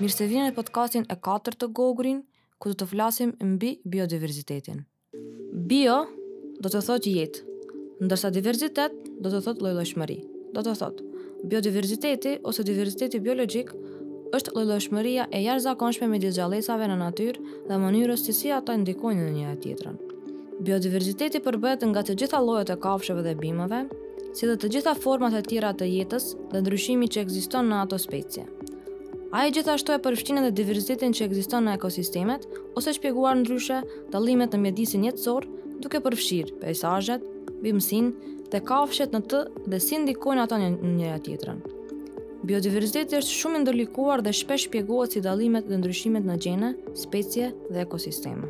Mirë se vini në podcastin e katërt të Gogrin, ku do të flasim mbi biodiversitetin. Bio do të thotë jetë, ndërsa diversitet do të thotë llojshmëri. Do të thotë biodiversiteti ose diversiteti biologjik është llojshmëria e jashtëzakonshme midis gjallesave në natyrë dhe mënyrës se si ata ndikojnë në njëra tjetrën. Biodiversiteti përbëhet nga të gjitha llojet e kafshëve dhe bimëve, si dhe të gjitha format e tjera të jetës dhe ndryshimi që ekziston në ato specie. Ai gjithashtu e përfshin edhe diversitetin që ekziston në ekosistemet, ose shpjeguar ndryshe, dallimet në mjedisin jetësor, duke përfshirë peizazhet, bimësinë dhe kafshët në të dhe si ndikojnë ato në njëra tjetrën. Biodiversiteti është shumë i ndërlikuar dhe shpesh shpjegohet si dallimet dhe ndryshimet në gjene, specie dhe ekosisteme.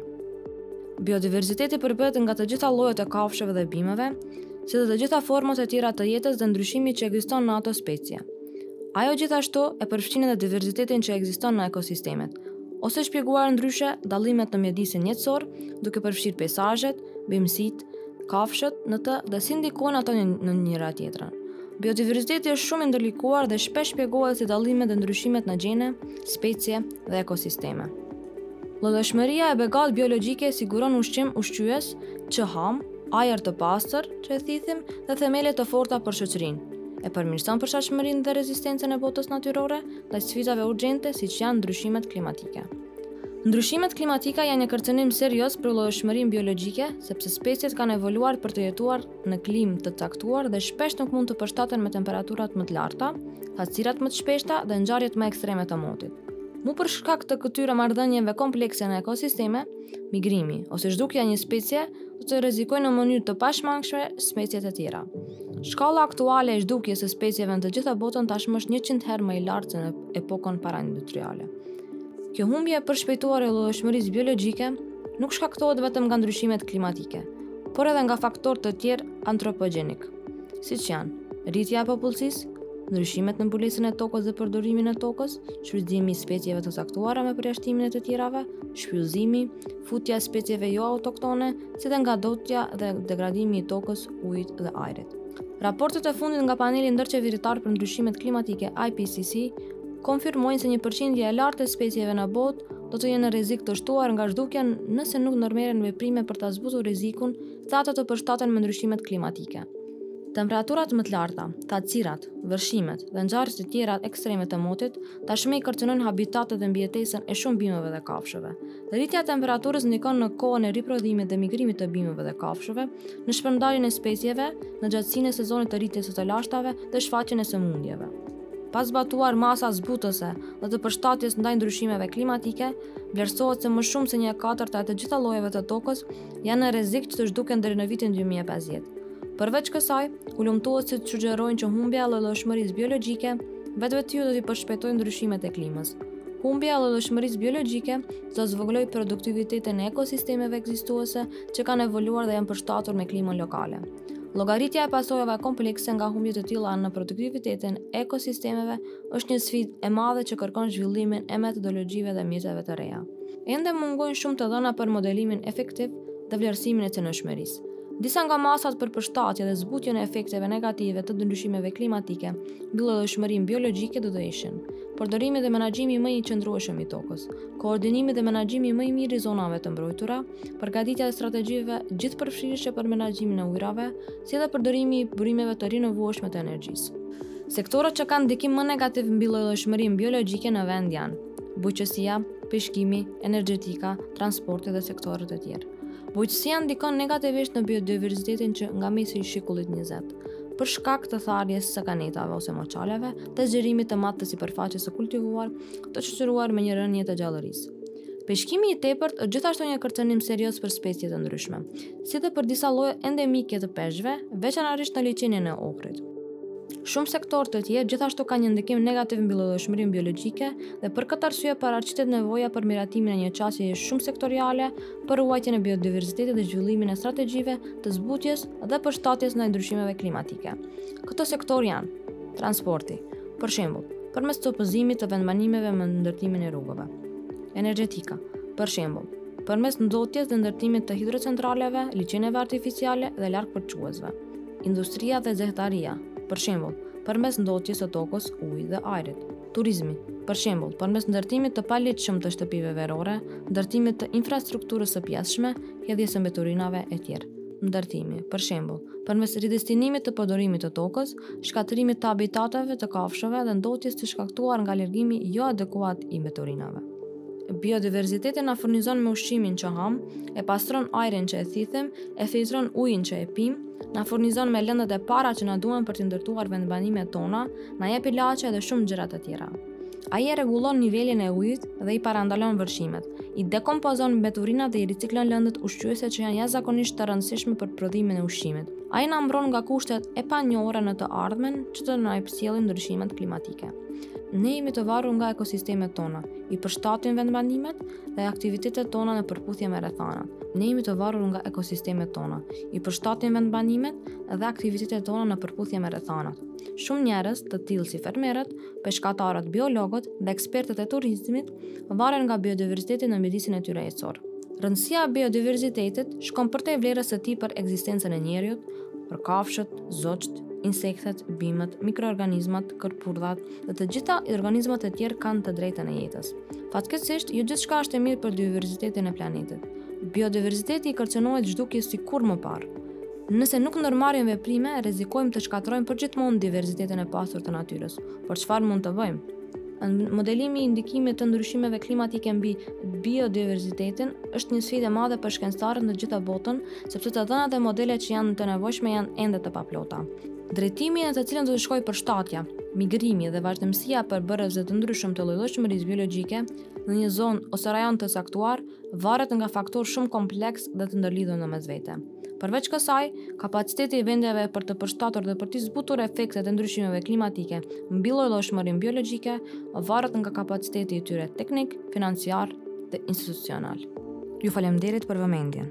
Biodiversiteti përbëhet nga të gjitha llojet e kafshëve dhe bimëve, si dhe të gjitha format e tjera të jetës dhe ndryshimit që ekziston në ato specie. Ajo gjithashtu e përfshin edhe diversitetin që ekziston në ekosistemet, ose shpjeguar ndryshe dallimet në mjedisin jetësor, duke përfshirë peizazhet, bimësit, kafshët në të dhe si ndikojnë ato në njëra tjetrën. Biodiversiteti është shumë i ndërlikuar dhe shpesh shpjegohet si dallimet dhe ndryshimet në gjene, specie dhe ekosisteme. Llojshmëria e begatë biologjike siguron ushqim ushqyes që hamë, ajër të pastër që e thithim dhe themele të forta për shoqërinë. E përmirëson përshtatshmërinë dhe rezistencën e botës natyrore ndaj sfidave urgjente siç janë ndryshimet klimatike. Ndryshimet klimatike janë një kërcënim serioz për llojshmërinë biologjike, sepse speciet kanë evoluar për të jetuar në klimë të caktuar dhe shpesh nuk mund të përshtaten me temperaturat më të larta, thatësirat më të shpeshta dhe ngjarjet më ekstreme të motit. Mu për shkak të këtyre marrëdhënieve komplekse në ekosisteme, migrimi ose zhdukja e një specie do të rrezikojë në mënyrë të pashmangshme speciet e tjera. Shkalla aktuale e zhdukjes së specieve në të gjithë botën tashmë është 100 herë më e lartë se në epokën paraindustriale. Kjo humbje e përshpejtuar e llojshmërisë biologjike nuk shkaktohet vetëm nga ndryshimet klimatike, por edhe nga faktorë të tjerë antropogjenik, siç janë rritja e popullsisë, ndryshimet në mbulesën e tokës dhe përdorimin e tokës, shfrytëzimi i specieve të caktuara me përjashtimin e të tjerave, shpyllëzimi, futja e specieve jo autoktone, si dhe ndotja dhe degradimi i tokës, ujit dhe ajrit. Raportet e fundit nga paneli ndërqeveritar për ndryshimet klimatike IPCC konfirmojnë se një përqindje e lartë e specieve në botë do të jenë në rrezik të shtuar nga zhdukja nëse nuk ndërmerren veprime për ta zbutur rrezikun dhe ato të përshtaten me ndryshimet klimatike. Temperaturat më të larta, thatësirat, vërshimet dhe ngjarjet e tjera ekstreme të motit tashmë i kërcënojnë habitatet dhe mbijetesën e shumë bimëve dhe kafshëve. Rritja e temperaturës ndikon në kohën e riprodhimit dhe migrimit të bimëve dhe kafshëve, në shpërndarjen e specieve, në gjatësinë e sezonit të rritjes së të lashtave dhe shfaqjen e sëmundjeve. Pa zbatuar masa zbutëse dhe të përshtatjes ndaj ndryshimeve klimatike, vlerësohet se më shumë se një e katërta e të gjitha llojeve të tokës janë në rrezik që të zhduken deri në vitin 2050. Përveç kësaj, hulumtuesit sugjerojnë që humbja e llojshmërisë biologjike vetvetiu do t'i përshpejtojë ndryshimet e klimës. Humbja e llojshmërisë biologjike do të zvogëlojë produktivitetin e ekosistemeve ekzistuese që kanë evoluar dhe janë përshtatur me klimën lokale. Llogaritja e pasojave komplekse nga humbje të tilla në produktivitetin e ekosistemeve është një sfidë e madhe që kërkon zhvillimin e metodologjive dhe mjeteve të reja. Ende mungojnë shumë të dhëna për modelimin efektiv dhe vlerësimin e cenueshmërisë. Disa nga masat për përshtatje dhe zbutjen e efekteve negative të ndryshimeve klimatike mbi llojshmërinë biologjike do të ishin: përdorimi dhe menaxhimi më i qëndrueshëm i tokës, koordinimi dhe menaxhimi më i mirë i zonave të mbrojtura, përgatitja e strategjive gjithëpërfshirëshe për menaxhimin e ujërave, si dhe përdorimi i burimeve të rinovueshme të energjisë. Sektorët që kanë ndikim më negativ mbi llojshmërinë biologjike në vend janë bujqësia, peshkimi, energjetika, transporti dhe sektorët e tjerë. Bujqësia ndikon negativisht në biodiversitetin që nga mesi i shekullit 20, për shkak të tharjes së kënetave ose moçaleve dhe zgjerimit të madh të sipërfaqes së kultivuar, të shoqëruar me një rënie të gjallërisë. Peshkimi i tepërt është gjithashtu një kërcënim serioz për specie të ndryshme, si dhe për disa lloje endemike të peshqve, veçanërisht në liqenin e Ohrit. Shumë sektorë të tjerë gjithashtu kanë një ndikim negativ mbi llojshmërinë biologjike dhe për këtë arsye paraqitet nevoja për miratimin e një qasjeje shumësektoriale për ruajtjen e biodiversitetit dhe zhvillimin e strategjive të zbutjes dhe përshtatjes ndaj ndryshimeve klimatike. Këto sektorë janë Transporti, për shembull, përmes copëzimit të vendbanimeve me ndërtimin e rrugëve. Energjetika, për shembull, përmes ndotjes dhe ndërtimit të hidrocentraleve, liqeneve artificiale dhe largpërçuesve. Industria dhe xehetaria, për shembull, përmes ndotjes së tokës, ujit dhe ajrit. Turizmi, për shembull, përmes ndërtimit të paligjshëm të shtëpive verore, ndërtimit të infrastrukturës së pjesshme, hedhjes së mbeturinave etj. Ndërtimi, për shembull, përmes ridestinimit të përdorimit të tokës, shkatërrimit të habitateve të kafshëve dhe ndotjes të shkaktuar nga largimi joadekuat i mbeturinave. Biodiversiteti na furnizon me ushqimin që hamë, e pastron ajrin që e thithim, e filtron ujin që e pimë, na furnizon me lëndët e para që na duhen për të ndërtuar vendbanimet tona, na jep ilaçe dhe shumë gjëra të tjera. Ai e rregullon nivelin e ujit dhe i parandalon vërshimet, i dekompozon mbeturinat dhe i riciklon lëndët ushqyese që janë jashtëzakonisht të rëndësishme për prodhimin e ushqimit. Ai na mbron nga kushtet e panjohura në të ardhmen që do na i sjellin ndryshimet klimatike. Ne jemi të varur nga ekosistemet tona, i përshtatim vendbanimet dhe aktivitetet tona në përputhje me rrethanat. Ne jemi të varur nga ekosistemet tona, i përshtatim vendbanimet dhe aktivitetet tona në përputhje me rrethanat. Shumë njerëz, të tillë si fermerët, peshkatarët, biologët dhe ekspertët e turizmit varen nga biodiversiteti në mjedisin e tyre jetësor. Rëndësia e biodiversitetit shkon përtej vlerës së tij për ekzistencën e njeriut, por kafshët, zogjtë, insektet, bimët, mikroorganizmat, kërpurdhat dhe të gjitha organizmat e tjerë kanë të drejtën e jetës. Fatkeqësisht, jo gjithçka është e mirë për diversitetin e planetit. Biodiversitetit i kërcënohet zhdukja si kurrë më parë. Nëse nuk ndërmarrim veprime, rrezikojmë të shkatërrojmë përgjithmonë diversitetin e pasur të natyrës. Por çfarë mund të bëjmë? Modelimi i ndikimit të ndryshimeve klimatike mbi biodiversitetin është një sfidë e madhe për shkencëtarët në gjithë botën, sepse të dhënat dhe modelet që janë të nevojshme janë ende të paplota. Drejtimi në të cilën do të shkojë përshtatja, migrimi dhe vazhdimësia e përbërësve të ndryshëm të llojllojshmërisë biologjike në një zonë ose rajon të caktuar varet nga faktorë shumë kompleksë dhe të ndërlidhur në mes vete. Përveç kësaj, kapaciteti i vendeve për të përshtatur dhe për t'i zbutur efektet e ndryshimeve klimatike mbi llojllojshmërinë biologjike varet nga kapaciteti i tyre teknik, financiar dhe institucional. Ju faleminderit për vëmendjen.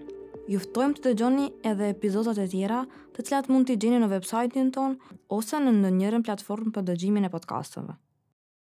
Ju ftojmë të dëgjoni edhe epizodat e tjera, të cilat mund t'i gjeni në websajtin tonë ose në ndonjërën platformë për dëgjimin e podcasteve.